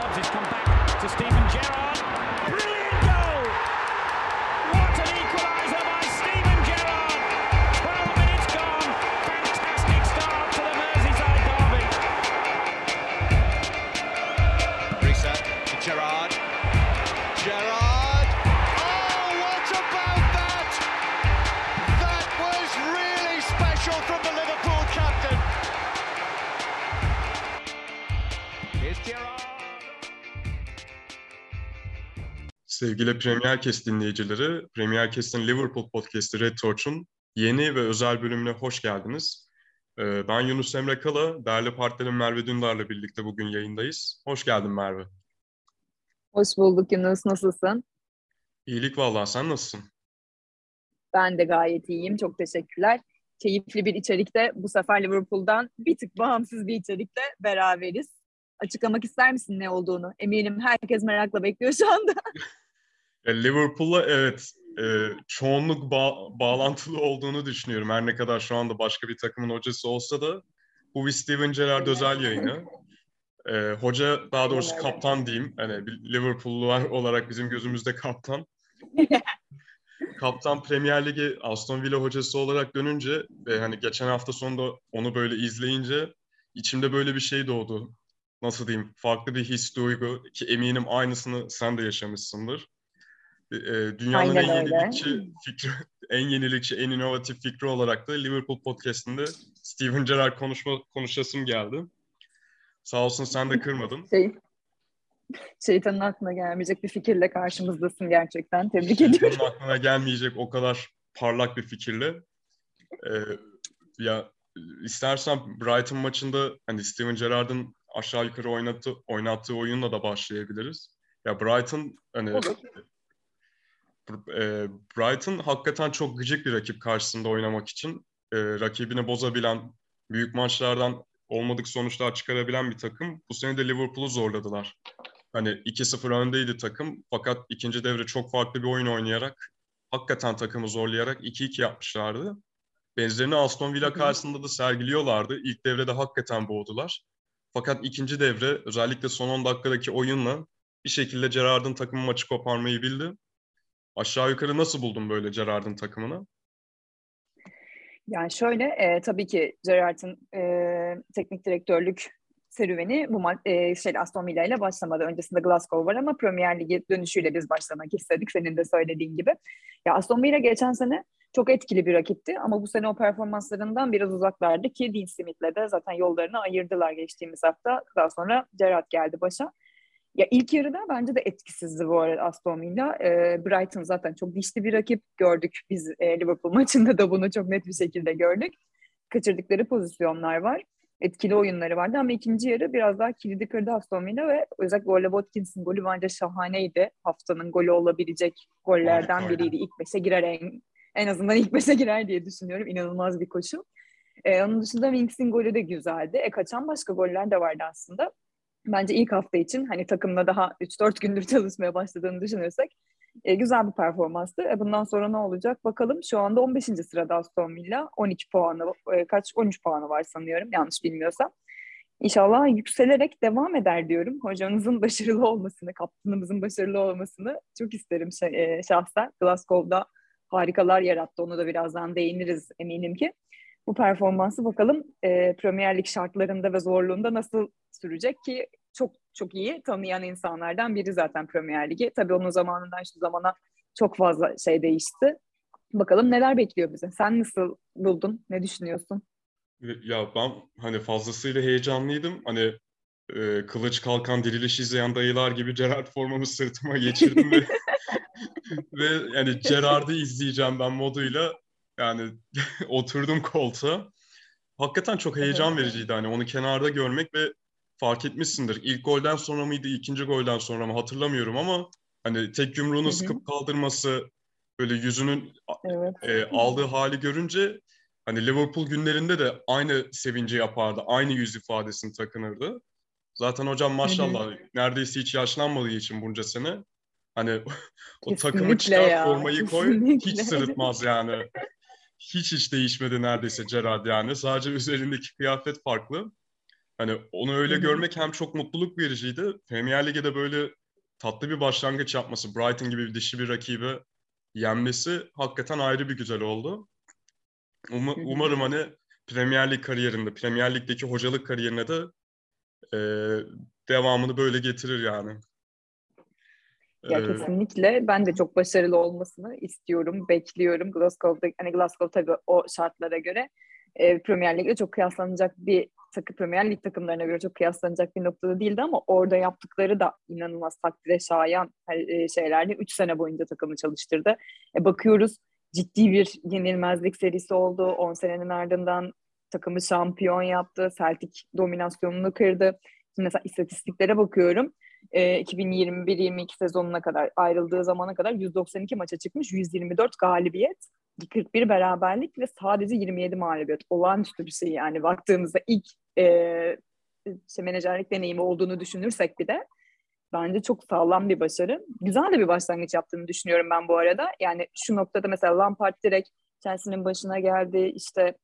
subs. It's come back to Stephen Sevgili Premier Kes dinleyicileri, Premier Kes'in Liverpool podcast'i Red Torch'un yeni ve özel bölümüne hoş geldiniz. Ee, Ben Yunus Emre Kala, değerli partnerim Merve Dündar'la birlikte bugün yayındayız. Hoş geldin Merve. Hoş bulduk Yunus. Nasılsın? İyilik vallahi, sen nasılsın? Ben de gayet iyiyim. Çok teşekkürler. Keyifli bir içerikte bu sefer Liverpool'dan bir tık bağımsız bir içerikte beraberiz. Açıklamak ister misin ne olduğunu? Eminim herkes merakla bekliyor şu anda. Liverpool'la evet, e, çoğunluk ba- bağlantılı olduğunu düşünüyorum. Her ne kadar şu anda başka bir takımın hocası olsa da bu bir Steven Gerrard özel yayını. E, hoca, daha doğrusu kaptan diyeyim. Hani Liverpoollular olarak bizim gözümüzde kaptan. Kaptan Premier Ligi Aston Villa hocası olarak dönünce ve hani geçen hafta sonunda onu böyle izleyince içimde böyle bir şey doğdu. Nasıl diyeyim? Farklı bir his, duygu ki eminim aynısını sen de yaşamışsındır. E, e, dünyanın Aynen en öyle. yenilikçi fikri, en yenilikçi, en inovatif fikri olarak da Liverpool podcast'inde Steven Gerrard konuşma konuşasım geldi. Sağ olsun sen de kırmadın. Şey, şeytanın aklına gelmeyecek bir fikirle karşımızdasın gerçekten. Tebrik ediyorum. Bunun aklına gelmeyecek o kadar parlak bir fikirle. Ee, ya istersen Brighton maçında hani Steven Gerrard'ın aşağı yukarı oynattığı, oynattığı oyunla da başlayabiliriz. Ya Brighton hani Olur. E, Brighton hakikaten çok gıcık bir rakip karşısında oynamak için. E, rakibini bozabilen, büyük maçlardan olmadık sonuçlar çıkarabilen bir takım. Bu sene de Liverpool'u zorladılar. Hani 2-0 öndeydi takım fakat ikinci devre çok farklı bir oyun oynayarak hakikaten takımı zorlayarak 2-2 yapmışlardı. Benzerini Aston Villa karşısında da sergiliyorlardı. İlk devrede hakikaten boğdular. Fakat ikinci devre özellikle son 10 dakikadaki oyunla bir şekilde Gerrard'ın takımı maçı koparmayı bildi. Aşağı yukarı nasıl buldun böyle Gerrard'ın takımını? Yani şöyle, e, tabii ki Gerrard'ın e, teknik direktörlük serüveni bu e, şey Aston Villa ile başlamadı. Öncesinde Glasgow var ama Premier Ligi dönüşüyle biz başlamak istedik senin de söylediğin gibi. Ya Aston Villa geçen sene çok etkili bir rakipti ama bu sene o performanslarından biraz uzaklardı ki Dean Smith'le de zaten yollarını ayırdılar geçtiğimiz hafta. Daha sonra Gerrard geldi başa. Ya ilk yarıda bence de etkisizdi bu arada Aston Villa. E, Brighton zaten çok dişli bir rakip gördük. Biz e, Liverpool maçında da bunu çok net bir şekilde gördük. Kaçırdıkları pozisyonlar var. Etkili oyunları vardı ama ikinci yarı biraz daha kilidi kırdı Aston Villa ve özellikle Ole Watkins'in golü bence şahaneydi. Haftanın golü olabilecek gollerden biriydi. İlk beşe girer en, en azından ilk beşe girer diye düşünüyorum. İnanılmaz bir koşu. Ee, onun dışında Winks'in golü de güzeldi. E, kaçan başka goller de vardı aslında. Bence ilk hafta için hani takımla daha 3-4 gündür çalışmaya başladığını düşünürsek e, güzel bir performanstı. E, bundan sonra ne olacak bakalım. Şu anda 15. sırada Aston Villa. 12 puanı, e, kaç 13 puanı var sanıyorum yanlış bilmiyorsam. İnşallah yükselerek devam eder diyorum. Hocamızın başarılı olmasını, kaptanımızın başarılı olmasını çok isterim e, şahsen. Glasgow'da harikalar yarattı. Onu da birazdan değiniriz eminim ki. Bu performansı bakalım e, Premier Lig şartlarında ve zorluğunda nasıl sürecek ki çok çok iyi tanıyan insanlardan biri zaten Premier Ligi. Tabii onun zamanından şu zamana çok fazla şey değişti. Bakalım neler bekliyor bize. Sen nasıl buldun? Ne düşünüyorsun? Ya ben hani fazlasıyla heyecanlıydım. Hani e, kılıç kalkan diriliş izleyen dayılar gibi Gerard formamı sırtıma geçirdim ve ve yani Gerard'ı izleyeceğim ben moduyla yani oturdum koltuğa. Hakikaten çok heyecan vericiydi hani onu kenarda görmek ve fark etmişsindir. İlk golden sonra mıydı, ikinci golden sonra mı hatırlamıyorum ama hani tek yumruğunu sıkıp kaldırması, böyle yüzünün Evet. e, aldığı hali görünce hani Liverpool günlerinde de aynı sevinci yapardı. Aynı yüz ifadesini takınırdı. Zaten hocam maşallah neredeyse hiç yaşlanmadığı için bunca sene hani o takımı Kesinlikle çıkar ya, formayı koy kesinlikle. hiç sırıtmaz yani. Hiç hiç değişmedi neredeyse Gerard yani. Sadece üzerindeki kıyafet farklı. Hani onu öyle Hı-hı. görmek hem çok mutluluk vericiydi. Premier Lig'e de böyle tatlı bir başlangıç yapması, Brighton gibi bir dişi bir rakibi yenmesi hakikaten ayrı bir güzel oldu. Um- umarım hani Premier Lig kariyerinde, Premier Lig'deki hocalık kariyerine de e, devamını böyle getirir yani. Ya ee, kesinlikle ben de çok başarılı olmasını istiyorum, bekliyorum. Glasgow'da hani Glasgow tabii o şartlara göre e, Premier Lig'le çok kıyaslanacak bir takı Premier Lig takımlarına göre çok kıyaslanacak bir noktada değildi ama orada yaptıkları da inanılmaz takdire şayan e, şeylerdi. Üç sene boyunca takımı çalıştırdı. E, bakıyoruz ciddi bir yenilmezlik serisi oldu. 10 senenin ardından takımı şampiyon yaptı. Celtic dominasyonunu kırdı. Şimdi mesela istatistiklere bakıyorum. E, 2021-22 sezonuna kadar ayrıldığı zamana kadar 192 maça çıkmış. 124 galibiyet. 41 beraberlik ve sadece 27 mağlubiyet. Olağanüstü bir şey yani baktığımızda ilk e, işte menajerlik deneyimi olduğunu düşünürsek bir de bence çok sağlam bir başarı. Güzel de bir başlangıç yaptığını düşünüyorum ben bu arada. Yani şu noktada mesela Lampard direkt Chelsea'nin başına geldi. İşte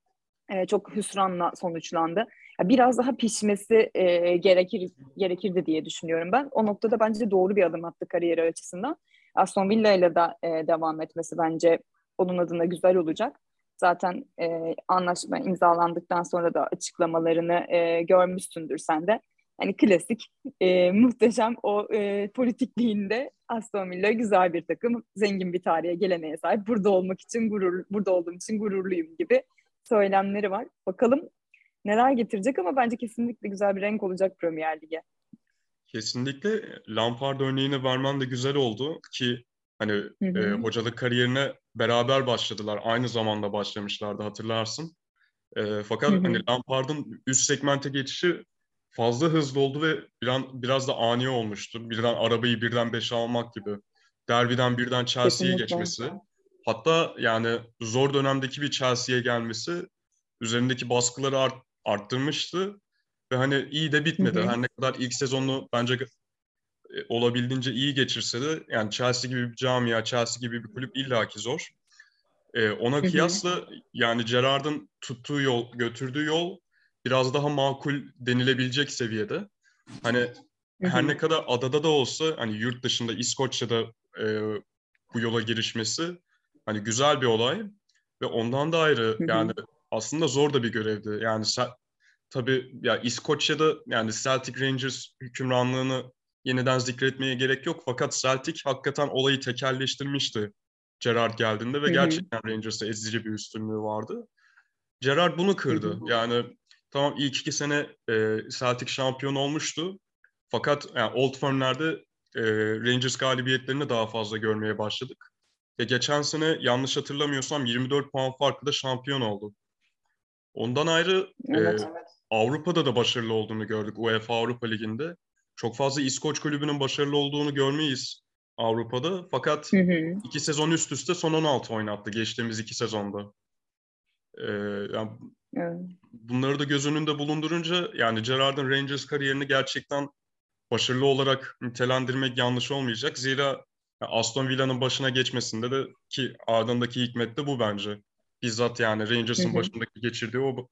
e, çok hüsranla sonuçlandı. Biraz daha pişmesi e, gerekir gerekirdi diye düşünüyorum ben. O noktada bence doğru bir adım attı kariyeri açısından. Aston Villa ile de e, devam etmesi bence onun adına güzel olacak. Zaten e, anlaşma imzalandıktan sonra da açıklamalarını e, görmüşsündür sen de. Hani klasik, e, muhteşem o e, politikliğinde Aston Villa güzel bir takım, zengin bir tarihe, geleneğe sahip. Burada olmak için gurur, burada olduğum için gururluyum gibi söylemleri var. Bakalım neler getirecek ama bence kesinlikle güzel bir renk olacak Premier Lig'e. Kesinlikle Lampard örneğini vermen de güzel oldu ki hani hı hı. E, hocalık kariyerine beraber başladılar. Aynı zamanda başlamışlardı hatırlarsın. E, fakat hı hı. hani Lampard'ın üst segmente geçişi fazla hızlı oldu ve bir an, biraz da ani olmuştu. Birden arabayı birden beşe almak gibi. Derbiden birden Chelsea'ye geçmesi. Hatta yani zor dönemdeki bir Chelsea'ye gelmesi üzerindeki baskıları art, arttırmıştı. Ve hani iyi de bitmedi. Hı hı. Her ne kadar ilk sezonu bence e, olabildiğince iyi geçirse de yani Chelsea gibi bir camia, Chelsea gibi bir kulüp illaki zor. Ee, ona kıyasla yani Gerard'ın tuttuğu yol, götürdüğü yol biraz daha makul denilebilecek seviyede. Hani her ne kadar adada da olsa hani yurt dışında İskoçya'da e, bu yola girişmesi hani güzel bir olay ve ondan da ayrı yani aslında zor da bir görevdi. Yani tabii ya İskoçya'da yani Celtic Rangers hükümranlığını yeniden zikretmeye gerek yok. Fakat Celtic hakikaten olayı tekelleştirmişti Gerard geldiğinde ve gerçekten Rangers'a ezici bir üstünlüğü vardı. Gerard bunu kırdı. Yani tamam ilk iki sene e, Celtic şampiyon olmuştu. Fakat yani Old Firm'lerde e, Rangers galibiyetlerini daha fazla görmeye başladık. Ve geçen sene yanlış hatırlamıyorsam 24 puan farklı da şampiyon oldu. Ondan ayrı evet, e, evet. Avrupa'da da başarılı olduğunu gördük UEFA Avrupa Ligi'nde çok fazla İskoç kulübünün başarılı olduğunu görmeyiz Avrupa'da. Fakat hı hı. iki sezon üst üste son 16 oynattı geçtiğimiz iki sezonda. Ee, yani evet. Bunları da göz önünde bulundurunca yani Gerard'ın Rangers kariyerini gerçekten başarılı olarak nitelendirmek yanlış olmayacak. Zira Aston Villa'nın başına geçmesinde de ki ardındaki hikmet de bu bence. Bizzat yani Rangers'ın başındaki geçirdiği o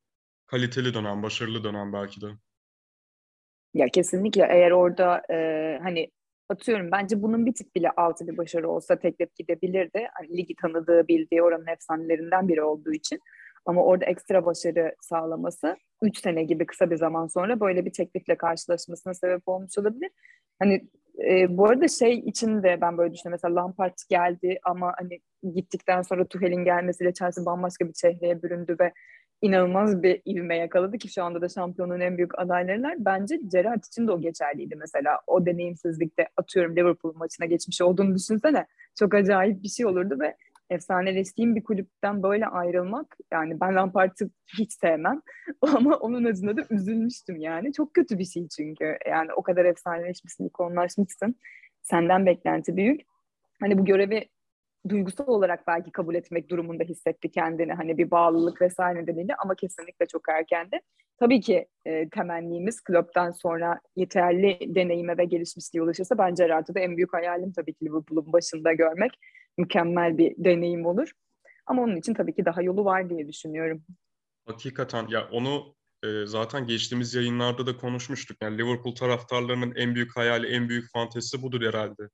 kaliteli dönem, başarılı dönem belki de. Ya kesinlikle eğer orada e, hani atıyorum bence bunun bir tık bile altı bir başarı olsa teklif gidebilirdi. Hani ligi tanıdığı, bildiği oranın efsanelerinden biri olduğu için. Ama orada ekstra başarı sağlaması 3 sene gibi kısa bir zaman sonra böyle bir teklifle karşılaşmasına sebep olmuş olabilir. Hani e, bu arada şey için de ben böyle düşünüyorum. Mesela Lampard geldi ama hani gittikten sonra Tuchel'in gelmesiyle Chelsea bambaşka bir çehreye büründü ve inanılmaz bir ivme yakaladı ki şu anda da şampiyonun en büyük adaylarılar. Bence Gerrard için de o geçerliydi mesela. O deneyimsizlikte atıyorum Liverpool maçına geçmiş olduğunu düşünsene. Çok acayip bir şey olurdu ve efsaneleştiğim bir kulüpten böyle ayrılmak yani ben Lampard'ı hiç sevmem ama onun adına da üzülmüştüm yani. Çok kötü bir şey çünkü yani o kadar efsaneleşmişsin, ikonlaşmışsın. Senden beklenti büyük. Hani bu görevi duygusal olarak belki kabul etmek durumunda hissetti kendini hani bir bağlılık vesaire nedeniyle ama kesinlikle çok erkendi. Tabii ki e, temennimiz Klopp'tan sonra yeterli deneyime ve gelişmişliğe ulaşırsa bence Gerard'ı da en büyük hayalim tabii ki Liverpool'un başında görmek mükemmel bir deneyim olur. Ama onun için tabii ki daha yolu var diye düşünüyorum. Hakikaten ya onu e, zaten geçtiğimiz yayınlarda da konuşmuştuk. Yani Liverpool taraftarlarının en büyük hayali, en büyük fantezisi budur herhalde.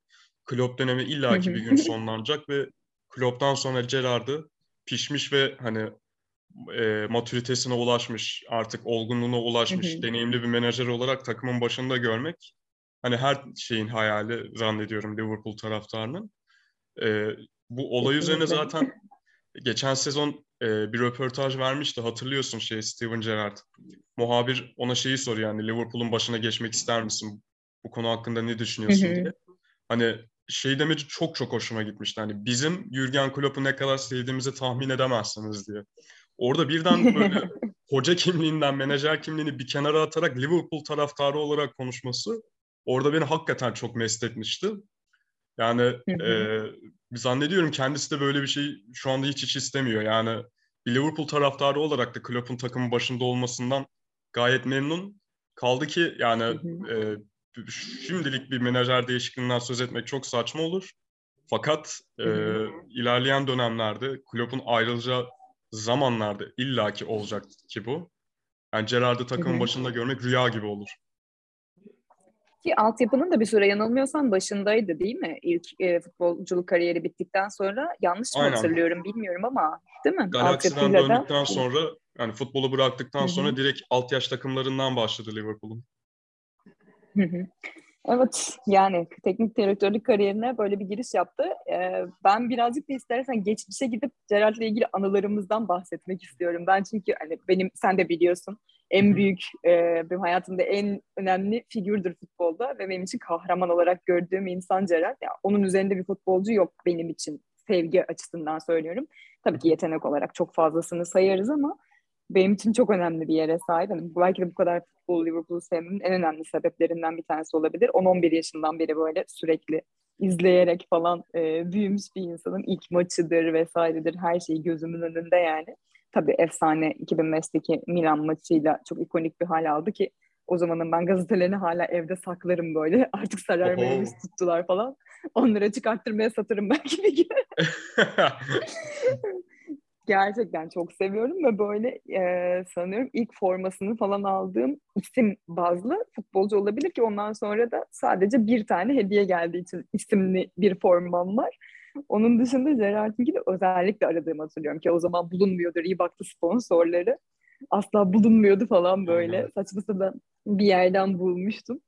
Klopp dönemi illaki bir gün sonlanacak ve Klopp'tan sonra Gerrard'ı pişmiş ve hani e, matüritesine ulaşmış, artık olgunluğuna ulaşmış, deneyimli bir menajer olarak takımın başında görmek hani her şeyin hayali zannediyorum Liverpool taraftarının. E, bu olay üzerine zaten geçen sezon e, bir röportaj vermişti. Hatırlıyorsun şey Steven Gerrard. Muhabir ona şeyi soruyor yani Liverpool'un başına geçmek ister misin? Bu konu hakkında ne düşünüyorsun diye. Hani şey demeci çok çok hoşuma gitmişti. Hani bizim Jürgen Klopp'u ne kadar sevdiğimizi tahmin edemezsiniz diye. Orada birden böyle hoca kimliğinden menajer kimliğini bir kenara atarak Liverpool taraftarı olarak konuşması orada beni hakikaten çok mest etmişti. Yani e, zannediyorum kendisi de böyle bir şey şu anda hiç hiç istemiyor. Yani bir Liverpool taraftarı olarak da Klopp'un takımın başında olmasından gayet memnun. Kaldı ki yani e, şimdilik bir menajer değişikliğinden söz etmek çok saçma olur. Fakat e, ilerleyen dönemlerde Klopp'un ayrılacağı zamanlarda illaki olacak ki bu. Yani Gerard'ı takımın başında görmek rüya gibi olur. Ki altyapının da bir süre yanılmıyorsan başındaydı değil mi? İlk e, futbolculuk kariyeri bittikten sonra yanlış mı Aynen. hatırlıyorum bilmiyorum ama değil mi? Galaxy'den döndükten da... sonra yani futbolu bıraktıktan Hı-hı. sonra direkt alt yaş takımlarından başladı Liverpool'un. Evet yani teknik direktörlük kariyerine böyle bir giriş yaptı. Ee, ben birazcık da istersen geçmişe gidip Gerard'la ilgili anılarımızdan bahsetmek istiyorum. Ben çünkü hani benim sen de biliyorsun en büyük e, benim hayatımda en önemli figürdür futbolda ve benim için kahraman olarak gördüğüm insan Gerard. Yani onun üzerinde bir futbolcu yok benim için sevgi açısından söylüyorum. Tabii ki yetenek olarak çok fazlasını sayarız ama benim için çok önemli bir yere sahip. Yani belki de bu kadar futbol Liverpool'u sevmemin en önemli sebeplerinden bir tanesi olabilir. 10-11 yaşından beri böyle sürekli izleyerek falan e, büyümüş bir insanın ilk maçıdır vesairedir her şeyi gözümün önünde yani. Tabii efsane 2005'teki Milan maçıyla çok ikonik bir hal aldı ki o zamanın ben gazetelerini hala evde saklarım böyle. Artık sararmaya tuttular falan. Onları çıkarttırmaya satırım belki bir gün. gerçekten çok seviyorum ve böyle e, sanıyorum ilk formasını falan aldığım isim bazlı futbolcu olabilir ki ondan sonra da sadece bir tane hediye geldiği için isimli bir formam var. Onun dışında Gerard'ınki de özellikle aradığımı hatırlıyorum ki o zaman bulunmuyordur. iyi baktı sponsorları. Asla bulunmuyordu falan böyle. Saçma sapan bir yerden bulmuştum.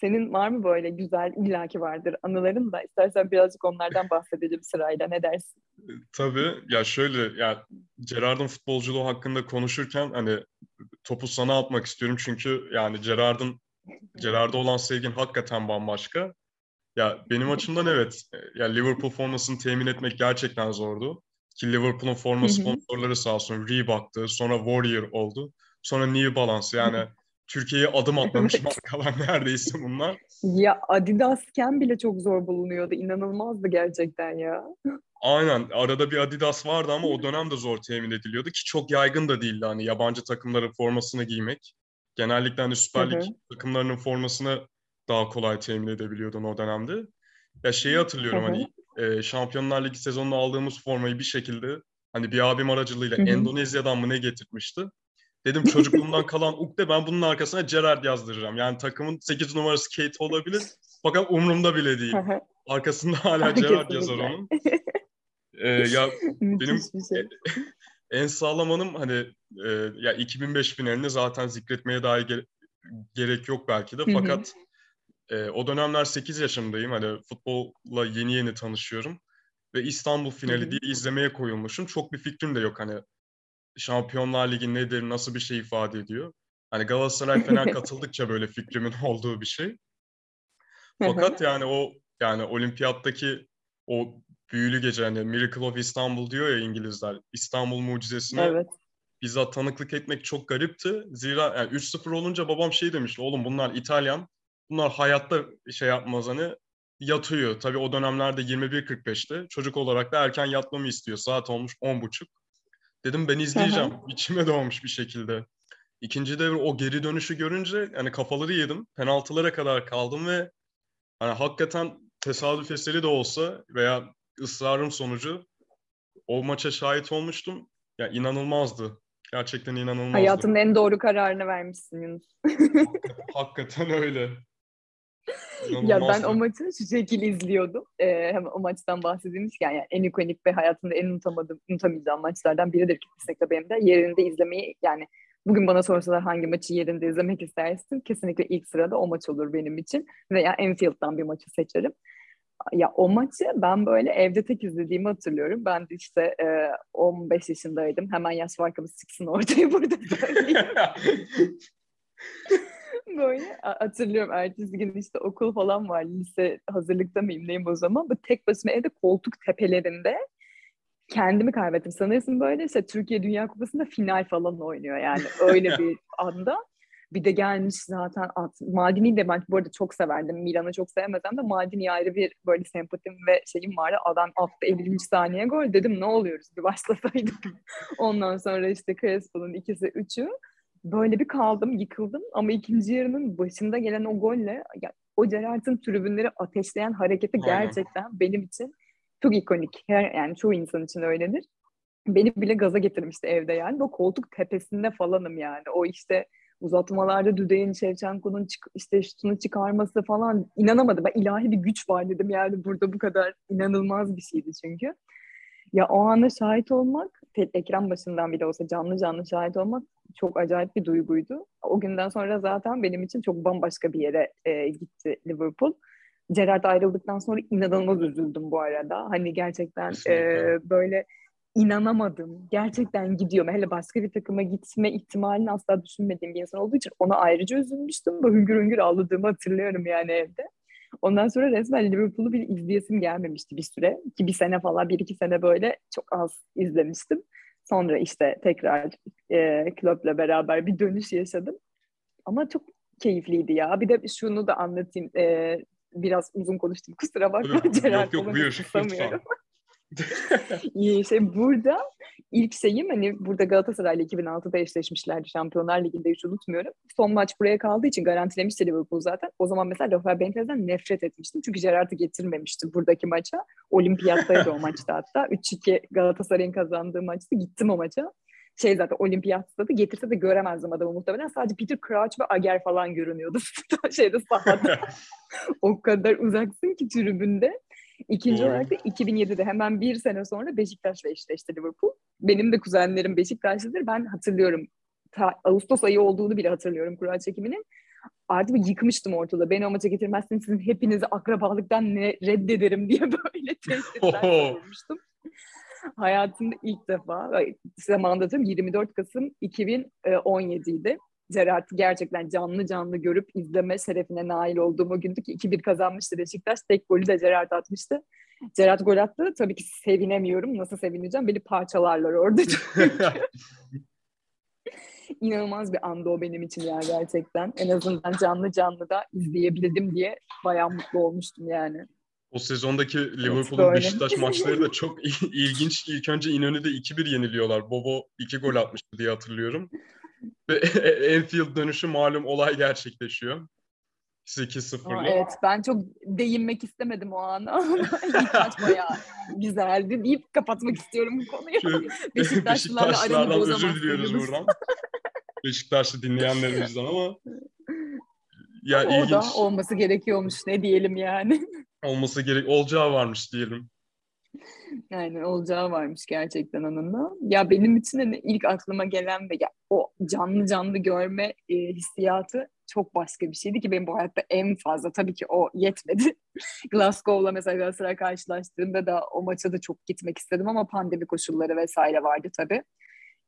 Senin var mı böyle güzel, illaki vardır anıların da istersen birazcık onlardan bahsedelim sırayla ne dersin? Tabii ya şöyle ya Gerard'ın futbolculuğu hakkında konuşurken hani topu sana atmak istiyorum çünkü yani Gerard'ın Gerard'a olan sevgin hakikaten bambaşka. Ya benim açımdan evet. Ya Liverpool formasını temin etmek gerçekten zordu. Ki Liverpool'un forma sponsorları sağ olsun Reebok'tu, sonra Warrior oldu. Sonra New Balance yani Türkiye'ye adım atmamış markalar neredeyse bunlar. Ya Adidas'ken bile çok zor bulunuyordu. İnanılmazdı gerçekten ya. Aynen. Arada bir Adidas vardı ama o dönem de zor temin ediliyordu ki çok yaygın da değildi hani yabancı takımların formasını giymek. Genellikle hani Süper Lig takımlarının formasını daha kolay temin edebiliyordun o dönemde. Ya şeyi hatırlıyorum hani e, Şampiyonlar Ligi sezonunda aldığımız formayı bir şekilde hani bir abim aracılığıyla Endonezya'dan mı ne getirtmişti. Dedim çocukluğumdan kalan ukde ben bunun arkasına Gerard yazdıracağım. Yani takımın 8 numarası Kate olabilir. Fakat umurumda bile değil. Arkasında hala Gerard yazar onun. Ee, ya benim şey. en sağlam anım hani e, ya 2005 finalini zaten zikretmeye dahi ge- gerek yok belki de. Fakat e, o dönemler 8 yaşındayım. Hani futbolla yeni yeni tanışıyorum. Ve İstanbul finali diye izlemeye koyulmuşum. Çok bir fikrim de yok hani Şampiyonlar Ligi nedir, nasıl bir şey ifade ediyor. Hani Galatasaray Fener katıldıkça böyle fikrimin olduğu bir şey. Fakat yani o yani olimpiyattaki o büyülü gece hani Miracle of Istanbul diyor ya İngilizler. İstanbul mucizesine evet. bizzat tanıklık etmek çok garipti. Zira yani 3-0 olunca babam şey demişti. Oğlum bunlar İtalyan. Bunlar hayatta şey yapmaz hani yatıyor. Tabii o dönemlerde 21.45'te. Çocuk olarak da erken yatmamı istiyor. Saat olmuş 10.30. Dedim ben izleyeceğim. İçime doğmuş bir şekilde. İkinci devre o geri dönüşü görünce yani kafaları yedim. Penaltılara kadar kaldım ve hani hakikaten tesadüf eseri de olsa veya ısrarım sonucu o maça şahit olmuştum. Ya yani inanılmazdı. Gerçekten inanılmazdı. Hayatının en doğru kararını vermişsin Yunus. Hakikaten öyle. Ya ben o maçı şu şekilde izliyordum. Ee, hemen o maçtan bahsedilmişken yani en ikonik ve hayatımda en unutamadığım, unutamayacağım maçlardan biridir kesinlikle benim de. Yerinde izlemeyi yani bugün bana sorsalar hangi maçı yerinde izlemek istersin? Kesinlikle ilk sırada o maç olur benim için. Veya Enfield'dan bir maçı seçerim. Ya o maçı ben böyle evde tek izlediğimi hatırlıyorum. Ben de işte e, 15 yaşındaydım. Hemen yaş farkımız çıksın ortaya burada. böyle hatırlıyorum ertesi gün işte okul falan var lise hazırlıkta mıyım neyim o zaman bu tek başıma evde koltuk tepelerinde kendimi kaybettim sanırsın böyle işte Türkiye Dünya Kupası'nda final falan oynuyor yani öyle bir anda bir de gelmiş zaten at. Maldini'yi de ben bu arada çok severdim. Milan'ı çok sevmesem de Maldini'ye ayrı bir böyle sempatim ve şeyim vardı. Adam hafta 50. saniye gol dedim ne oluyoruz bir başlasaydık. Ondan sonra işte Crespo'nun ikisi üçü böyle bir kaldım, yıkıldım ama ikinci yarının başında gelen o golle ya, o Gerard'ın tribünleri ateşleyen hareketi Aynen. gerçekten benim için çok ikonik. Her, yani çoğu insan için öyledir. Beni bile gaza getirmişti evde yani. O koltuk tepesinde falanım yani. O işte uzatmalarda Düdey'in Şevçenko'nun çık, işte şutunu çıkarması falan inanamadım. Ben ilahi bir güç var dedim yani burada bu kadar inanılmaz bir şeydi çünkü. Ya o anda şahit olmak, ekran başından bile olsa canlı canlı şahit olmak çok acayip bir duyguydu. O günden sonra zaten benim için çok bambaşka bir yere e, gitti Liverpool. Gerrard ayrıldıktan sonra inanılmaz üzüldüm bu arada. Hani gerçekten e, böyle inanamadım. Gerçekten gidiyorum. Hele başka bir takıma gitme ihtimalini asla düşünmediğim bir insan olduğu için ona ayrıca üzülmüştüm. Böyle hüngür hüngür ağladığımı hatırlıyorum yani evde. Ondan sonra resmen Liverpool'u bir izleyesim gelmemişti bir süre. Ki bir sene falan, bir iki sene böyle çok az izlemiştim. Sonra işte tekrar e, kulüple beraber bir dönüş yaşadım. Ama çok keyifliydi ya. Bir de şunu da anlatayım. E, biraz uzun konuştum. Kusura bakma. Yok yok buyur. Lütfen. İyi şey burada ilk şeyim hani burada Galatasaray'la 2006'da eşleşmişlerdi Şampiyonlar Ligi'nde hiç unutmuyorum. Son maç buraya kaldığı için garantilemişti Liverpool zaten. O zaman mesela Rafael Benitez'den nefret etmiştim. Çünkü Gerard'ı getirmemişti buradaki maça. Olimpiyattaydı o maçta hatta. 3-2 Galatasaray'ın kazandığı maçtı. Gittim o maça şey zaten olimpiyatta da getirse de göremezdim adamı muhtemelen. Sadece Peter Crouch ve Ager falan görünüyordu şeyde sahada. o kadar uzaksın ki tribünde. İkinci Doğru. olarak da 2007'de hemen bir sene sonra Beşiktaş'la eşleşti Liverpool. Benim de kuzenlerim Beşiktaşlıdır. Ben hatırlıyorum. Ta, Ağustos ayı olduğunu bile hatırlıyorum kura çekiminin. Artık yıkmıştım ortada. Beni o maça getirmezseniz sizin hepinizi akrabalıktan ne reddederim diye böyle tehditler vurmuştum. Hayatımda ilk defa, zamanında tabii 24 Kasım 2017 idi. Gerard'ı gerçekten canlı canlı görüp izleme şerefine nail olduğum o gündü ki 2-1 kazanmıştı Beşiktaş. Tek golü de Gerard atmıştı. Gerard gol attı. Tabii ki sevinemiyorum. Nasıl sevineceğim? Beni parçalarlar orada. İnanılmaz bir andı o benim için ya gerçekten. En azından canlı canlı da izleyebildim diye bayağı mutlu olmuştum yani. O sezondaki Liverpool'un Beşiktaş maçları da çok ilginç. İlk önce İnönü'de 2-1 yeniliyorlar. Bobo 2 gol atmıştı diye hatırlıyorum. Enfield dönüşü malum olay gerçekleşiyor. 8-0'la. Evet ben çok değinmek istemedim o ana ama maç bayağı güzeldi deyip kapatmak istiyorum bu konuyu. Şu, Beşiktaşlılarla aramı özür diliyoruz buradan. Beşiktaşlı dinleyenlerimizden ama ya o ilginç. da olması gerekiyormuş ne diyelim yani. Olması gerek olacağı varmış diyelim. Yani olacağı varmış gerçekten onun da. Ya benim için hani ilk aklıma gelen ve ya, o canlı canlı görme e, hissiyatı çok başka bir şeydi ki benim bu hayatta en fazla tabii ki o yetmedi. Glasgow'la mesela Galatasaray karşılaştığımda da o maça da çok gitmek istedim ama pandemi koşulları vesaire vardı tabii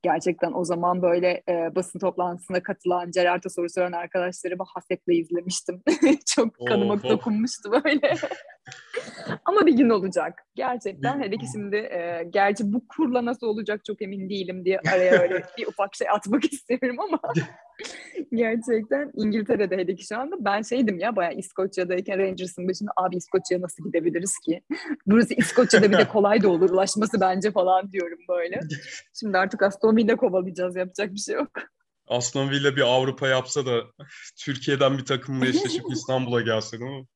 gerçekten o zaman böyle e, basın toplantısına katılan, Gerard'a soru soran arkadaşlarımı hasetle izlemiştim. Çok kanıma oh. dokunmuştu böyle. Ama bir gün olacak. Gerçekten hele ki şimdi e, gerçi bu kurla nasıl olacak çok emin değilim diye araya öyle bir ufak şey atmak istiyorum ama gerçekten İngiltere'de hele ki şu anda ben şeydim ya bayağı İskoçya'dayken Rangers'ın başında abi İskoçya'ya nasıl gidebiliriz ki? Burası İskoçya'da bir de kolay da olur ulaşması bence falan diyorum böyle. Şimdi artık Aston Villa kovalayacağız yapacak bir şey yok. Aston Villa bir Avrupa yapsa da Türkiye'den bir takımla eşleşip İstanbul'a gelse değil mi?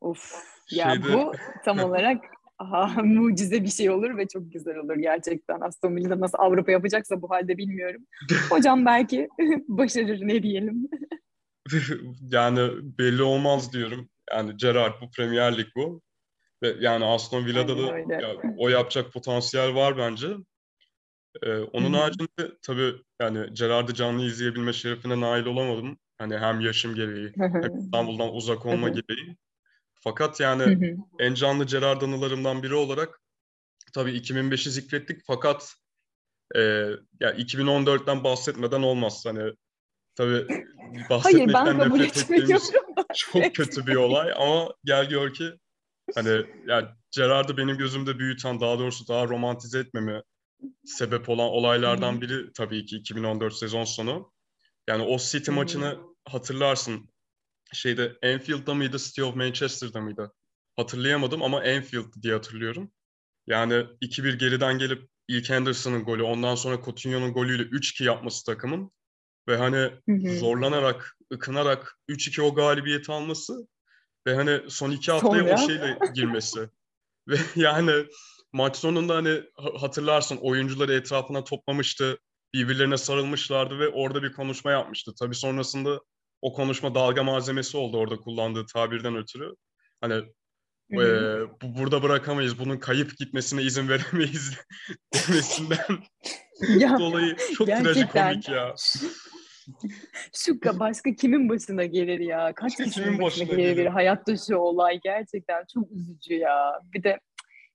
Of ya Şeyde... bu tam olarak aha, mucize bir şey olur ve çok güzel olur gerçekten. Aston Villa nasıl Avrupa yapacaksa bu halde bilmiyorum. Hocam belki başarır ne diyelim. yani belli olmaz diyorum. Yani Gerrard bu Premier Lig bu. Ve yani Aston Villa'da da ya, o yapacak potansiyel var bence. Ee, onun Hı-hı. haricinde tabii yani Gerard'ı canlı izleyebilme şerefine nail olamadım. Hani hem yaşım gereği hem İstanbul'dan uzak olma gereği. Fakat yani en canlı Gerard anılarımdan biri olarak tabii 2005'i zikrettik. Fakat e, ya 2014'ten bahsetmeden olmaz. Hani tabii bahsetmekten Hayır, nefret ettiğimiz çok kötü bir olay. Ama gel gör ki hani yani Gerard'ı benim gözümde büyüten daha doğrusu daha romantize etmemi sebep olan olaylardan biri tabii ki 2014 sezon sonu. Yani o City maçını hatırlarsın. Şeyde Anfield'da mıydı, City of Manchester'da mıydı? Hatırlayamadım ama Anfield diye hatırlıyorum. Yani 2-1 geriden gelip ilk Henderson'ın golü, ondan sonra Coutinho'nun golüyle 3-2 yapması takımın ve hani hı hı. zorlanarak, ıkınarak 3-2 o galibiyeti alması ve hani son iki haftaya Sonra. o şeyle girmesi. ve yani maç sonunda hani hatırlarsın oyuncuları etrafına toplamıştı. Birbirlerine sarılmışlardı ve orada bir konuşma yapmıştı. Tabii sonrasında o konuşma dalga malzemesi oldu orada kullandığı tabirden ötürü. Hani e, bu, burada bırakamayız, bunun kayıp gitmesine izin veremeyiz demesinden ya, dolayı çok trajikomik ya. Şu başka kimin başına gelir ya? Kaç kişinin başına, başına gelir bir hayat dışı olay gerçekten çok üzücü ya. Bir de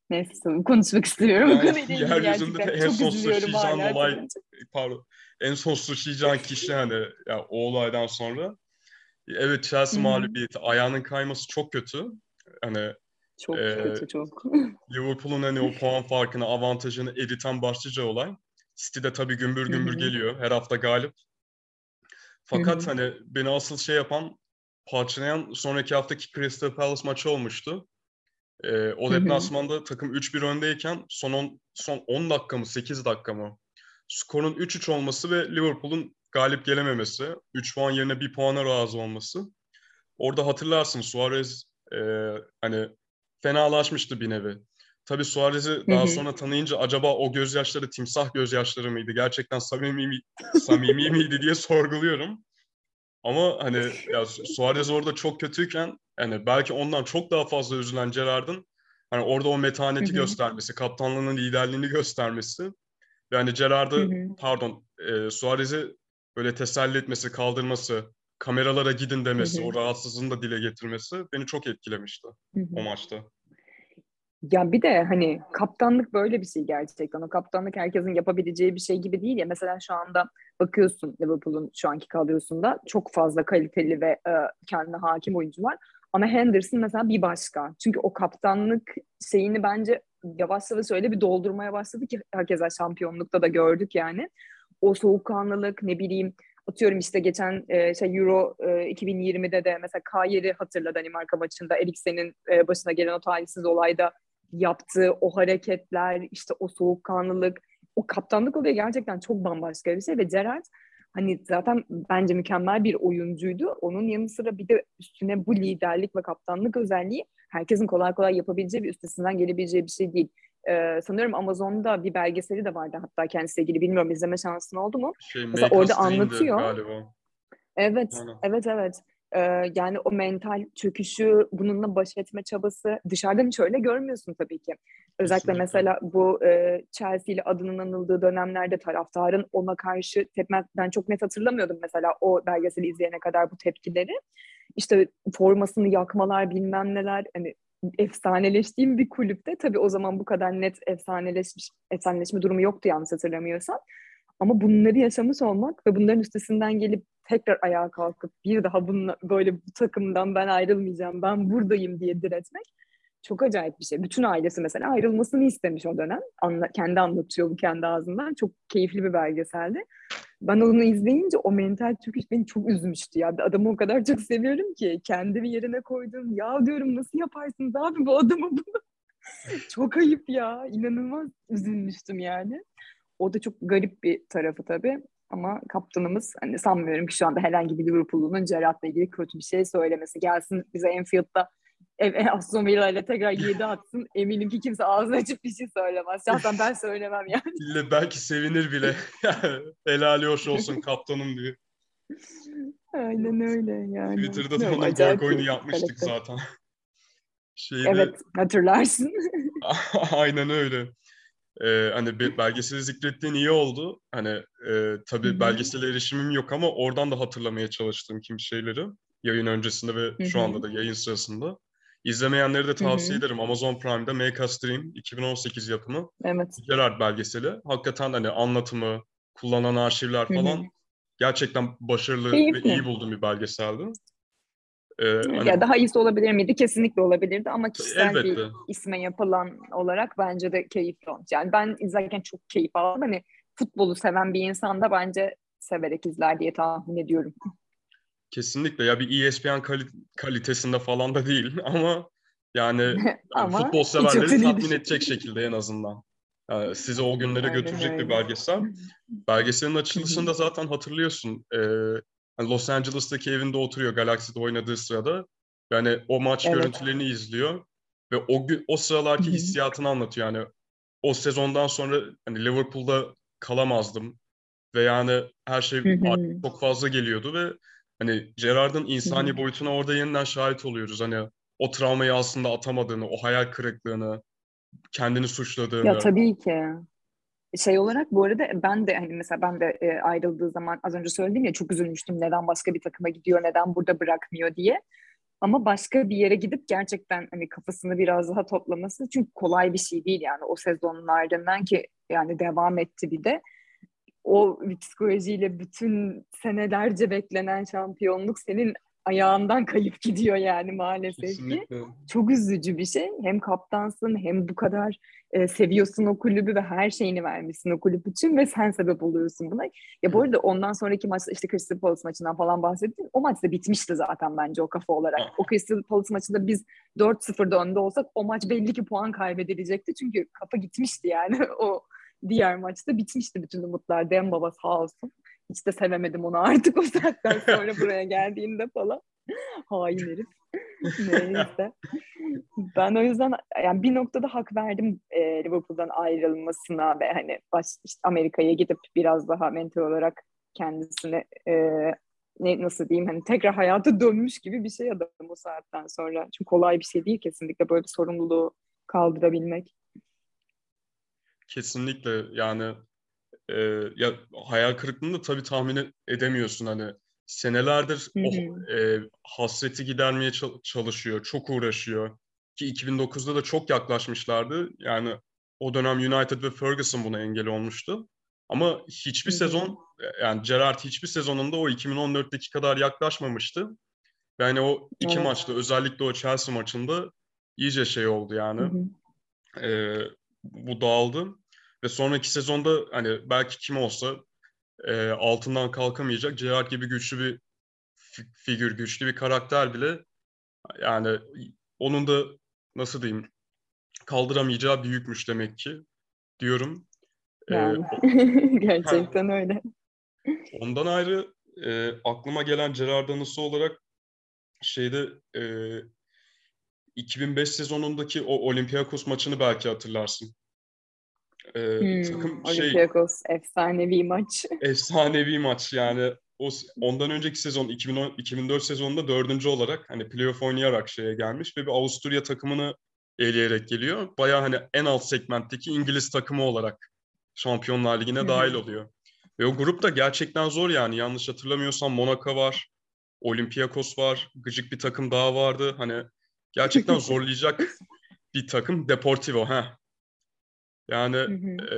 Neyse konuşmak istiyorum. Yani, yeryüzünde en son suçlayacağın olay pardon en son suçlayacağın kişi hani ya o olaydan sonra evet Chelsea hmm. mağlubiyeti ayağının kayması çok kötü. Hani çok e, kötü çok. Liverpool'un hani o puan farkını avantajını eriten başlıca olay. City'de tabii gümbür gümbür geliyor. Her hafta galip. Fakat hani beni asıl şey yapan parçalayan sonraki haftaki Crystal Palace maçı olmuştu. E, o deplasmanda takım 3-1 öndeyken son 10, son 10 dakika mı 8 dakika mı skorun 3-3 olması ve Liverpool'un galip gelememesi, 3 puan yerine 1 puana razı olması. Orada hatırlarsın Suarez e, hani fenalaşmıştı bir nevi. Tabii Suarez'i daha sonra tanıyınca acaba o gözyaşları timsah gözyaşları mıydı? Gerçekten samimi, samimi miydi diye sorguluyorum. Ama hani ya Suarez orada çok kötüyken yani belki ondan çok daha fazla üzülen Gerard'ın hani orada o metaneti göstermesi, kaptanlığının liderliğini göstermesi yani Gerard'ı pardon e, Suarez'i böyle teselli etmesi, kaldırması, kameralara gidin demesi, o rahatsızlığını da dile getirmesi beni çok etkilemişti o maçta. Ya bir de hani kaptanlık böyle bir şey gerçekten. O kaptanlık herkesin yapabileceği bir şey gibi değil ya. Mesela şu anda bakıyorsun Liverpool'un şu anki kadrosunda çok fazla kaliteli ve e, kendine hakim oyuncu var. Ama Henderson mesela bir başka. Çünkü o kaptanlık şeyini bence yavaş yavaş öyle bir doldurmaya başladı ki herkese şampiyonlukta da gördük yani. O soğukkanlılık ne bileyim atıyorum işte geçen e, şey Euro e, 2020'de de mesela Kayer'i hatırla Danimarka maçında Eriksen'in e, başına gelen o talihsiz olayda yaptığı o hareketler, işte o soğukkanlılık, o kaptanlık oluyor gerçekten çok bambaşka bir şey ve Gerard hani zaten bence mükemmel bir oyuncuydu. Onun yanı sıra bir de üstüne bu liderlik ve kaptanlık özelliği herkesin kolay kolay yapabileceği bir üstesinden gelebileceği bir şey değil. Ee, sanıyorum Amazon'da bir belgeseli de vardı hatta kendisiyle ilgili bilmiyorum izleme şansın oldu mu? Şey, Mesela orada anlatıyor. Galiba. Evet, Aynen. evet, evet. Ee, yani o mental çöküşü, bununla baş etme çabası dışarıdan hiç öyle görmüyorsun tabii ki. Özellikle Kesinlikle. mesela bu e, Chelsea ile adının anıldığı dönemlerde taraftarın ona karşı tepme, ben çok net hatırlamıyordum mesela o belgeseli izleyene kadar bu tepkileri. İşte formasını yakmalar bilmem neler hani efsaneleştiğim bir kulüpte tabii o zaman bu kadar net efsaneleşmiş efsaneleşme durumu yoktu yanlış hatırlamıyorsam. Ama bunları yaşamış olmak ve bunların üstesinden gelip tekrar ayağa kalkıp bir daha bununla, böyle bu takımdan ben ayrılmayacağım, ben buradayım diye diretmek çok acayip bir şey. Bütün ailesi mesela ayrılmasını istemiş o dönem. Anla, kendi anlatıyor bu kendi ağzından. Çok keyifli bir belgeseldi. Ben onu izleyince o mental çöküş beni çok üzmüştü ya. Adamı o kadar çok seviyorum ki kendimi yerine koydum. Ya diyorum nasıl yaparsınız abi bu adamı bunu? çok ayıp ya. İnanılmaz üzülmüştüm yani. O da çok garip bir tarafı tabii. Ama kaptanımız hani sanmıyorum ki şu anda herhangi bir Liverpool'un Gerrard'la ilgili kötü bir şey söylemesi. Gelsin bize Enfield'da e, Aston Villa ile tekrar 7 atsın. Eminim ki kimse ağzını açıp bir şey söylemez. Şahsen ben söylemem yani. Bile belki sevinir bile. Helali hoş olsun kaptanım diye. Aynen öyle yani. Twitter'da da acayip gol oyunu yapmıştık karakter. zaten. Şeyde, Evet hatırlarsın. Aynen öyle. Ee, hani bir belgeseli zikrettiğin iyi oldu. Hani e, tabii Hı hı. belgesele erişimim yok ama oradan da hatırlamaya çalıştım kim şeyleri. Yayın öncesinde ve Hı şu anda da yayın sırasında. İzlemeyenleri de tavsiye hı. ederim. Amazon Prime'da Make Us Dream 2018 yapımı evet. Gerard belgeseli. Hakikaten hani anlatımı, kullanılan arşivler falan gerçekten başarılı ve Keyifli. iyi bulduğum bir belgeseldi. Ee, hani Ya daha iyisi olabilir miydi? Kesinlikle olabilirdi ama kişisel bir elbette. isme yapılan olarak bence de keyifli olmuş. Yani ben izlerken çok keyif aldım. Hani futbolu seven bir insan da bence severek izler diye tahmin ediyorum. Kesinlikle ya bir ESPN kali- kalitesinde falan da değil ama yani yani Ama futbol hiç severleri tatmin edecek şekilde en azından. Yani sizi o günlere Aynen götürecek bir öyle. belgesel. Belgeselin açılışında zaten hatırlıyorsun. e, hani Los Angeles'taki evinde oturuyor Galaxy'de oynadığı sırada. Yani o maç Evet. görüntülerini izliyor ve o gün o sıralarki hissiyatını anlatıyor. Yani o sezondan sonra hani Liverpool'da kalamazdım ve yani her şey çok fazla geliyordu ve hani Gerrard'ın insani boyutuna orada yeniden şahit oluyoruz. Hani o travmayı aslında atamadığını, o hayal kırıklığını, kendini suçladığını. Ya tabii ki. Şey olarak bu arada ben de hani mesela ben de e, ayrıldığı zaman az önce söyledim ya çok üzülmüştüm neden başka bir takıma gidiyor neden burada bırakmıyor diye. Ama başka bir yere gidip gerçekten hani kafasını biraz daha toplaması çünkü kolay bir şey değil yani o sezonun ardından ki yani devam etti bir de o psikolojiyle bütün senelerce beklenen şampiyonluk senin ayağından kayıp gidiyor yani maalesef ki çok üzücü bir şey. Hem kaptansın hem bu kadar e, seviyorsun o kulübü ve her şeyini vermişsin o kulüp için ve sen sebep oluyorsun buna. Ya bu arada ondan sonraki maçta işte Crystal Palace maçından falan bahsettin. O maç da bitmişti zaten bence o kafa olarak. O Crystal Palace maçında biz 4-0'da önde olsak o maç belli ki puan kaybedilecekti. Çünkü kafa gitmişti yani o diğer maçta bitmişti bütün umutlar. Dem baba sağ olsun. Hiç de sevemedim onu artık o saatten sonra buraya geldiğinde falan. Hain herif. Neyse. Ben o yüzden yani bir noktada hak verdim e, Liverpool'dan ayrılmasına ve hani baş, işte Amerika'ya gidip biraz daha mental olarak kendisini e, ne nasıl diyeyim hani tekrar hayata dönmüş gibi bir şey adam o saatten sonra. Çünkü kolay bir şey değil kesinlikle böyle bir sorumluluğu kaldırabilmek. Kesinlikle yani e, ya hayal kırıklığını da tabii tahmin e- edemiyorsun hani senelerdir Hı o hı. e, hasreti gidermeye çal- çalışıyor, çok uğraşıyor ki 2009'da da çok yaklaşmışlardı. Yani o dönem United ve Ferguson buna engel olmuştu. Ama hiçbir Hı hı. sezon yani Gerrard hiçbir sezonunda o 2014'teki kadar yaklaşmamıştı. Yani o iki Evet. maçta özellikle o Chelsea maçında iyice şey oldu yani. Hı hı. Ee, bu dağıldı. Ve sonraki sezonda hani belki kim olsa e, altından kalkamayacak Gerrard gibi güçlü bir fi- figür, güçlü bir karakter bile yani onun da nasıl diyeyim kaldıramayacağı büyükmüş demek ki diyorum. Ee, Yani gerçekten öyle. ondan ayrı e, aklıma gelen Gerrard anısı olarak şeyde e, 2005 sezonundaki o Olympiakos maçını belki hatırlarsın. Ee, Hmm, takım şey Olympiakos efsanevi maç. efsanevi maç yani o ondan önceki sezon 2010, 2004 sezonunda dördüncü olarak hani playoff oynayarak şeye gelmiş ve bir Avusturya takımını eleyerek geliyor. Baya hani en alt segmentteki İngiliz takımı olarak Şampiyonlar Ligi'ne dahil oluyor. Ve o grup da gerçekten zor yani yanlış hatırlamıyorsam Monaco var, Olympiakos var, gıcık bir takım daha vardı. Hani gerçekten zorlayacak bir takım Deportivo ha. Yani Hı hı. e,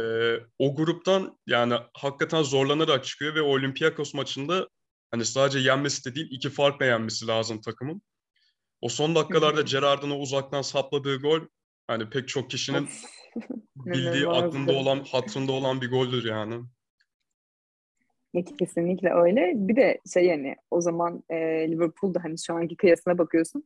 o gruptan yani hakikaten zorlanarak çıkıyor ve Olympiakos maçında hani sadece yenmesi de değil iki farkla yenmesi lazım takımın. O son dakikalarda hı. Gerrard'ın o uzaktan sapladığı gol hani pek çok kişinin bildiği, aklında olan, hatırında olan bir goldür yani. Ya kesinlikle öyle. Bir de şey yani o zaman e, Liverpool'da hani şu anki kıyasına bakıyorsun.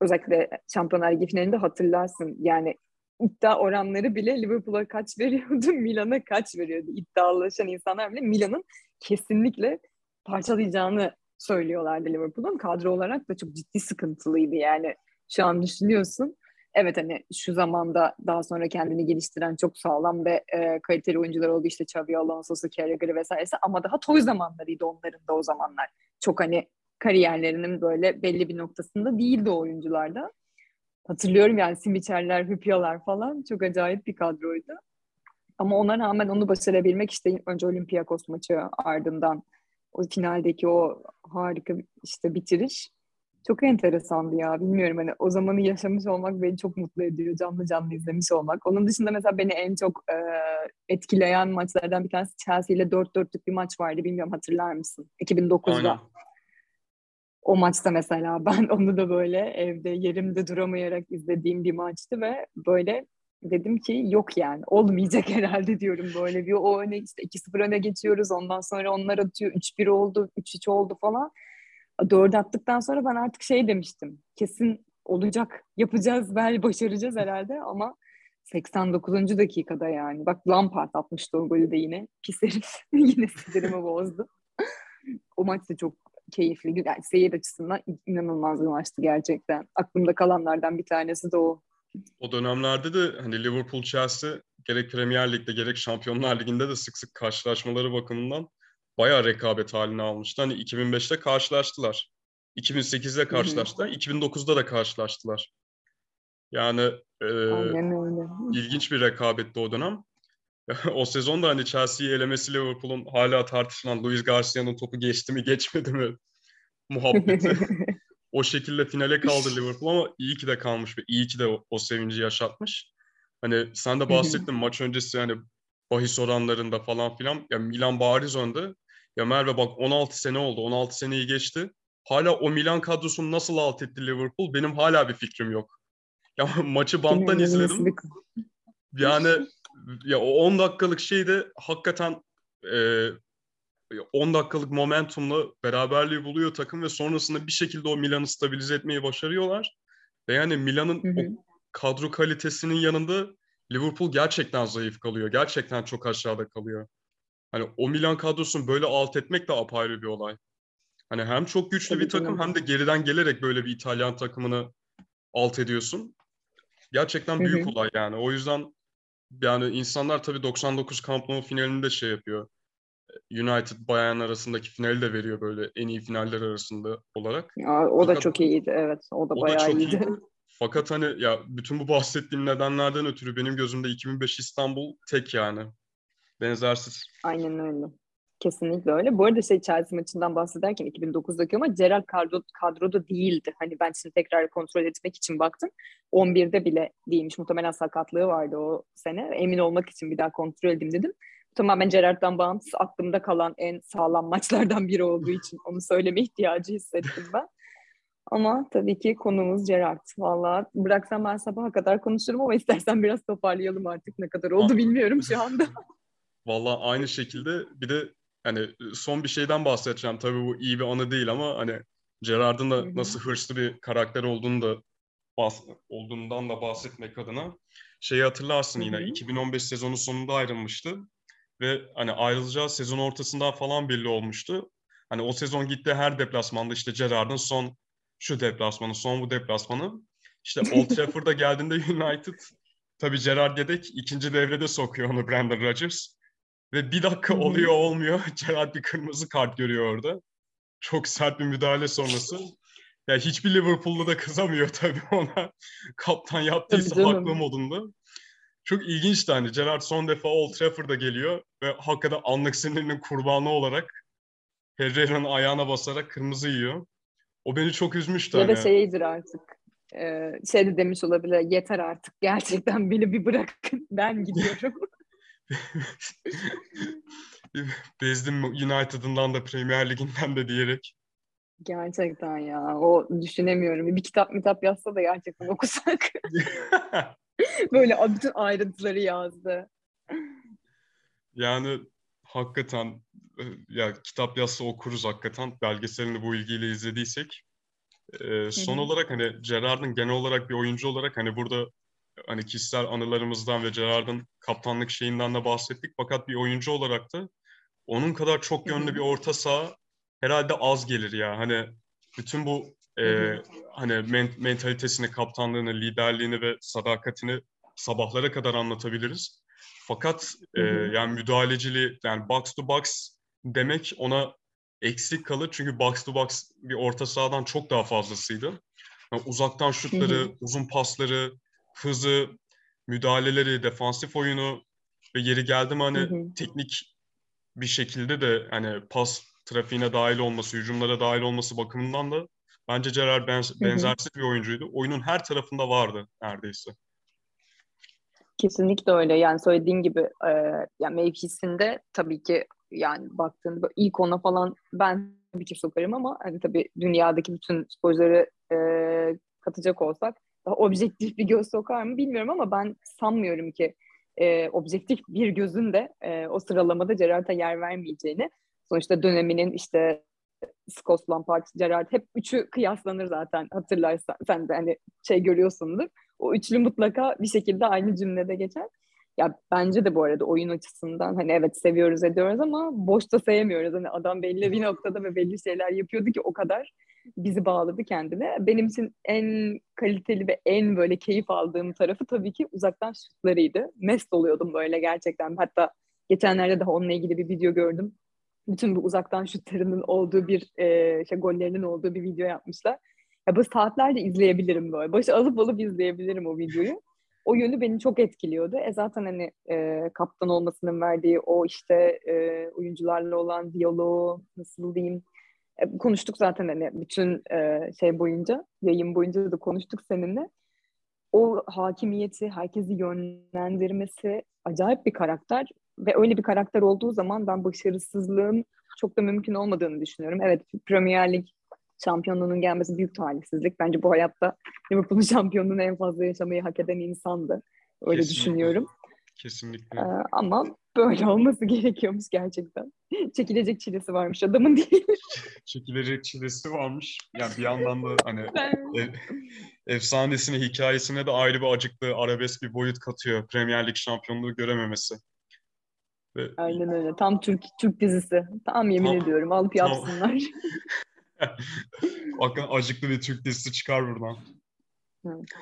Özellikle Şampiyonlar Ligi finalinde hatırlarsın. Yani iddia oranları bile Liverpool'a kaç veriyordu, Milan'a kaç veriyordu. İddialaşan insanlar bile Milan'ın kesinlikle parçalayacağını söylüyorlardı Liverpool'un. Kadro olarak da çok ciddi sıkıntılıydı yani. şu an düşünüyorsun. Evet hani şu zamanda daha sonra kendini geliştiren çok sağlam ve e, kaliteli oyuncular oldu işte Xabi Alonso'su, Carragher'ı vesairesi ama daha toy zamanlarıydı onların da o zamanlar. Çok hani kariyerlerinin böyle belli bir noktasında değildi o oyuncularda. Hatırlıyorum yani Simiçerler, Hüpyalar falan çok acayip bir kadroydu. Ama ona rağmen onu başarabilmek işte önce Olympiakos maçı ardından o finaldeki o harika işte bitiriş çok enteresandı ya. Bilmiyorum hani o zamanı yaşamış olmak beni çok mutlu ediyor. Canlı canlı izlemiş olmak. Onun dışında mesela beni en çok e, etkileyen maçlardan bir tanesi Chelsea ile 4-4'lük bir maç vardı. Bilmiyorum hatırlar mısın? 2009'da. Aynen. O maçta mesela ben onu da böyle evde yerimde duramayarak izlediğim bir maçtı ve böyle dedim ki yok yani olmayacak herhalde diyorum böyle bir o öne işte 2-0 öne geçiyoruz ondan sonra onlar atıyor 3-1 oldu 3-3 oldu falan. Dördü attıktan sonra ben artık şey demiştim kesin olacak yapacağız belki başaracağız herhalde ama 89. dakikada yani bak Lampard atmıştı o golü de yine pis herif yine sinirimi bozdu. o maç da çok keyifli yani seyir açısından inanılmaz bir maçtı gerçekten. Aklımda kalanlardan bir tanesi de o. O dönemlerde de hani Liverpool Chelsea gerek Premier Lig'de gerek Şampiyonlar Ligi'nde de sık sık karşılaşmaları bakımından bayağı rekabet haline almıştı. Hani 2005'te karşılaştılar. 2008'de karşılaştılar. 2009'da da karşılaştılar. Yani e, ilginç bir rekabetti o dönem. o sezonda hani Chelsea'yi elemesi Liverpool'un hala tartışılan Luis Garcia'nın topu geçti mi geçmedi mi muhabbeti. o şekilde finale kaldı Liverpool ama iyi ki de kalmış ve iyi ki de o, o sevinci yaşatmış. Hani sen de bahsettin maç öncesi hani bahis oranlarında falan filan. Ya Milan bariz önde. Ya Merve bak 16 sene oldu. 16 seneyi geçti. Hala o Milan kadrosunu nasıl alt etti Liverpool benim hala bir fikrim yok. Ya maçı banttan izledim. Yani ya o 10 dakikalık şeyde hakikaten e, 10 dakikalık momentumla beraberliği buluyor takım ve sonrasında bir şekilde o Milan'ı stabilize etmeyi başarıyorlar. Ve yani Milan'ın o kadro kalitesinin yanında Liverpool gerçekten zayıf kalıyor. Gerçekten çok aşağıda kalıyor. Hani o Milan kadrosunu böyle alt etmek de apayrı bir olay. Hani hem çok güçlü Tabii bir takım canım. hem de geriden gelerek böyle bir İtalyan takımını alt ediyorsun. Gerçekten büyük Hı-hı. olay yani. O yüzden yani insanlar tabii 99 Camp Nou finalinde şey yapıyor. United Bayern arasındaki finali de veriyor böyle en iyi finaller arasında olarak. Ya, o Fakat, da çok iyiydi evet. O da o bayağı da çok iyiydi. iyiydi. Fakat hani ya bütün bu bahsettiğim nedenlerden ötürü benim gözümde 2005 İstanbul tek yani. Benzersiz. Aynen öyle. Kesinlikle öyle. Bu arada şey Chelsea maçından bahsederken 2009'daki ama Gerald kadro, kadroda değildi. Hani ben şimdi tekrar kontrol etmek için baktım. 11'de bile değilmiş. Muhtemelen sakatlığı vardı o sene. Emin olmak için bir daha kontrol edeyim dedim. Tamamen Gerard'dan bağımsız aklımda kalan en sağlam maçlardan biri olduğu için onu söyleme ihtiyacı hissettim ben. Ama tabii ki konumuz Gerard. Valla bıraksam ben sabaha kadar konuşurum ama istersen biraz toparlayalım artık ne kadar oldu bilmiyorum şu anda. Valla aynı şekilde bir de hani son bir şeyden bahsedeceğim. Tabii bu iyi bir anı değil ama hani Gerard'ın da nasıl hırslı bir karakter olduğunu da bahs- olduğundan da bahsetmek adına şeyi hatırlarsın yine 2015 sezonu sonunda ayrılmıştı ve hani ayrılacağı sezon ortasından falan belli olmuştu. Hani o sezon gitti her deplasmanda işte Gerard'ın son şu deplasmanı, son bu deplasmanı. İşte Old Trafford'a geldiğinde United tabii Gerard yedek ikinci devrede sokuyor onu Brandon Rodgers. Ve bir dakika oluyor olmuyor. Gerard bir kırmızı kart görüyor orada. Çok sert bir müdahale sonrası. Ya yani hiçbir Liverpool'lu da kızamıyor tabii ona. Kaptan yaptıysa haklı modunda. Çok ilginçti hani. Gerard son defa Old Trafford'a geliyor ve hakikaten anlık sinirinin kurbanı olarak Herrera'nın ayağına basarak kırmızı yiyor. O beni çok üzmüştü. Ya hani. da şeydir artık. Ee, şey de demiş olabilir. Yeter artık. Gerçekten beni bir bırakın. Ben gidiyorum. Bezdim United'ından da Premier Lig'inden de diyerek. Gerçekten ya. O düşünemiyorum. Bir kitap mitap yazsa da gerçekten okusak. Böyle bütün ayrıntıları yazdı. Yani hakikaten e, ya kitap yazsa okuruz hakikaten. Belgeselini bu ilgiyle izlediysek. Ee, son Hı-hı. olarak hani Gerard'ın genel olarak bir oyuncu olarak hani burada hani kişisel anılarımızdan ve Gerard'ın kaptanlık şeyinden de bahsettik. Fakat bir oyuncu olarak da onun kadar çok yönlü bir orta saha herhalde az gelir ya. Hani bütün bu e, hani men- mentalitesini, kaptanlığını, liderliğini ve sadakatini sabahlara kadar anlatabiliriz. Fakat e, yani müdahaleciliği yani box to box demek ona eksik kalır. Çünkü box to box bir orta sahadan çok daha fazlasıydı. Yani uzaktan şutları, uzun pasları, hızı, müdahaleleri, defansif oyunu ve yeri geldi mi hani hı hı. teknik bir şekilde de hani pas trafiğine dahil olması, hücumlara dahil olması bakımından da bence Gerard benz- benzersiz bir oyuncuydu. Oyunun her tarafında vardı neredeyse. Kesinlikle öyle. Yani söylediğin gibi e, yani mevkisinde tabii ki yani baktığında ilk ona falan ben bir ki sokarım ama hani tabii dünyadaki bütün sporcuları e, katacak olsak objektif bir göz sokar mı bilmiyorum ama ben sanmıyorum ki e, objektif bir gözün de e, o sıralamada Gerard'a yer vermeyeceğini. Sonuçta döneminin işte Scott Lampard, Gerrard hep üçü kıyaslanır zaten hatırlarsan sen de hani şey görüyorsundur. O üçlü mutlaka bir şekilde aynı cümlede geçer. Ya bence de bu arada oyun açısından hani evet seviyoruz ediyoruz ama boşta sevmiyoruz. Hani adam belli bir noktada ve belli şeyler yapıyordu ki o kadar bizi bağladı kendine. Benim için en kaliteli ve en böyle keyif aldığım tarafı tabii ki uzaktan şutlarıydı. Mest oluyordum böyle gerçekten. Hatta geçenlerde daha onunla ilgili bir video gördüm. Bütün bu uzaktan şutlarının olduğu bir e, şey gollerinin olduğu bir video yapmışlar. Ya bu saatlerce izleyebilirim böyle. Başı alıp alıp izleyebilirim o videoyu. O yönü beni çok etkiliyordu. E zaten hani e, kaptan olmasının verdiği o işte e, oyuncularla olan diyaloğu nasıl diyeyim konuştuk zaten hani bütün e, şey boyunca yayın boyunca da konuştuk seninle. O hakimiyeti, herkesi yönlendirmesi acayip bir karakter ve öyle bir karakter olduğu zaman ben başarısızlığın çok da mümkün olmadığını düşünüyorum. Evet Premier Lig şampiyonluğunun gelmesi büyük talihsizlik. Bence bu hayatta Liverpool'un şampiyonluğunu en fazla yaşamayı hak eden insandı. Öyle Kesinlikle. düşünüyorum. Kesinlikle. Ee, ama böyle olması gerekiyormuş gerçekten. Çekilecek çilesi varmış adamın değil. Çekilecek çilesi varmış. Yani bir yandan da hani ev, efsanesine, hikayesine de ayrı bir acıklı, arabesk bir boyut katıyor. Premier Lig şampiyonluğu görememesi. Ve... Aynen öyle. Tam Türk Türk dizisi. Tam yemin tam, ediyorum. Alıp tam... yapsınlar. Bakın acıklı bir Türk dizisi çıkar buradan.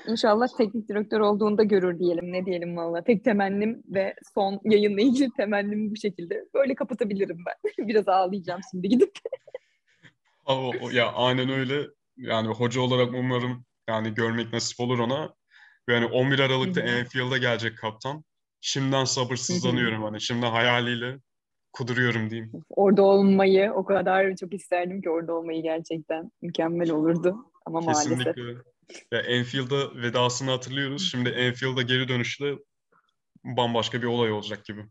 İnşallah teknik direktör olduğunda görür diyelim. Ne diyelim valla. Tek temennim ve son yayınla ilgili temennim bu şekilde. Böyle kapatabilirim ben. Biraz ağlayacağım şimdi gidip. ya aynen öyle. Yani hoca olarak umarım yani görmek nasip olur ona. Yani 11 Aralık'ta Enfield'a gelecek kaptan. Şimdiden sabırsızlanıyorum hani. Şimdi hayaliyle kuduruyorum diyeyim. Orada olmayı o kadar çok isterdim ki orada olmayı gerçekten mükemmel olurdu. Ama Kesinlikle. maalesef. Ya Enfield'a vedasını hatırlıyoruz. Şimdi Enfield'a geri dönüşle bambaşka bir olay olacak gibi.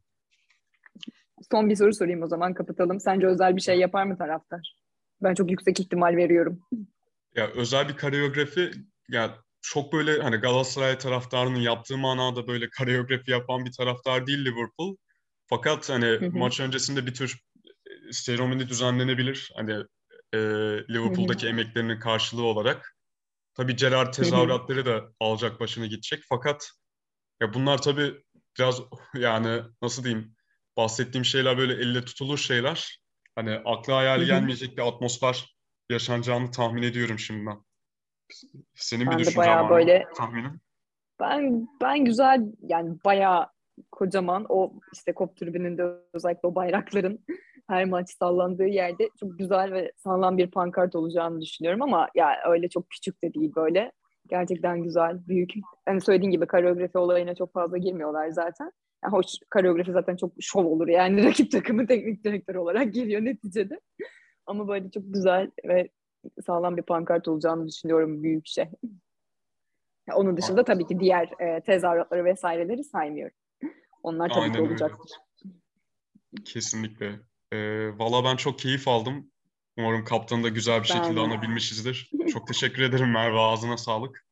Son bir soru sorayım o zaman kapatalım. Sence özel bir şey yapar mı taraftar? Ben çok yüksek ihtimal veriyorum. Ya özel bir koreografi ya çok böyle hani Galatasaray taraftarının yaptığı manada böyle koreografi yapan bir taraftar değil Liverpool. Fakat hani hı hı. maç öncesinde bir tür e, seremoni düzenlenebilir. Hani e, Liverpool'daki hı hı. emeklerinin karşılığı olarak. Tabii Gerard tezahüratları da alacak başını gidecek. Fakat ya bunlar tabii biraz yani nasıl diyeyim bahsettiğim şeyler böyle elle tutulur şeyler. Hani akla hayali gelmeyecek bir atmosfer yaşanacağını tahmin ediyorum şimdiden. Senin ben bir düşüncen var böyle, tahminin? Ben ben güzel yani bayağı kocaman o işte kop tribününde özellikle o bayrakların her maç sallandığı yerde çok güzel ve sağlam bir pankart olacağını düşünüyorum ama ya öyle çok küçük de değil böyle. Gerçekten güzel, büyük. Hani söylediğin gibi koreografi olayına çok fazla girmiyorlar zaten. Yani hoş koreografi zaten çok şov olur yani rakip takımı teknik direktör olarak geliyor neticede. Ama böyle çok güzel ve sağlam bir pankart olacağını düşünüyorum büyük şey. Onun dışında tabii ki diğer e, tezahüratları vesaireleri saymıyorum. Onlar tabii Aynen ki olacaktır. Öyle. Kesinlikle. Ee, Valla ben çok keyif aldım. Umarım kaptanı da güzel bir ben şekilde de. anabilmişizdir. çok teşekkür ederim Merve. Ağzına sağlık.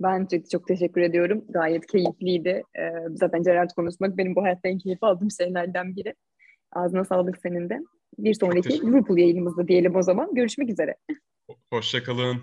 Ben çok, çok teşekkür ediyorum. Gayet keyifliydi. Ee, zaten Gerard konuşmak benim bu hayatta en keyif aldığım şeylerden biri. Ağzına sağlık senin de. Bir sonraki Liverpool yayınımızda diyelim o zaman. Görüşmek üzere. Hoşçakalın.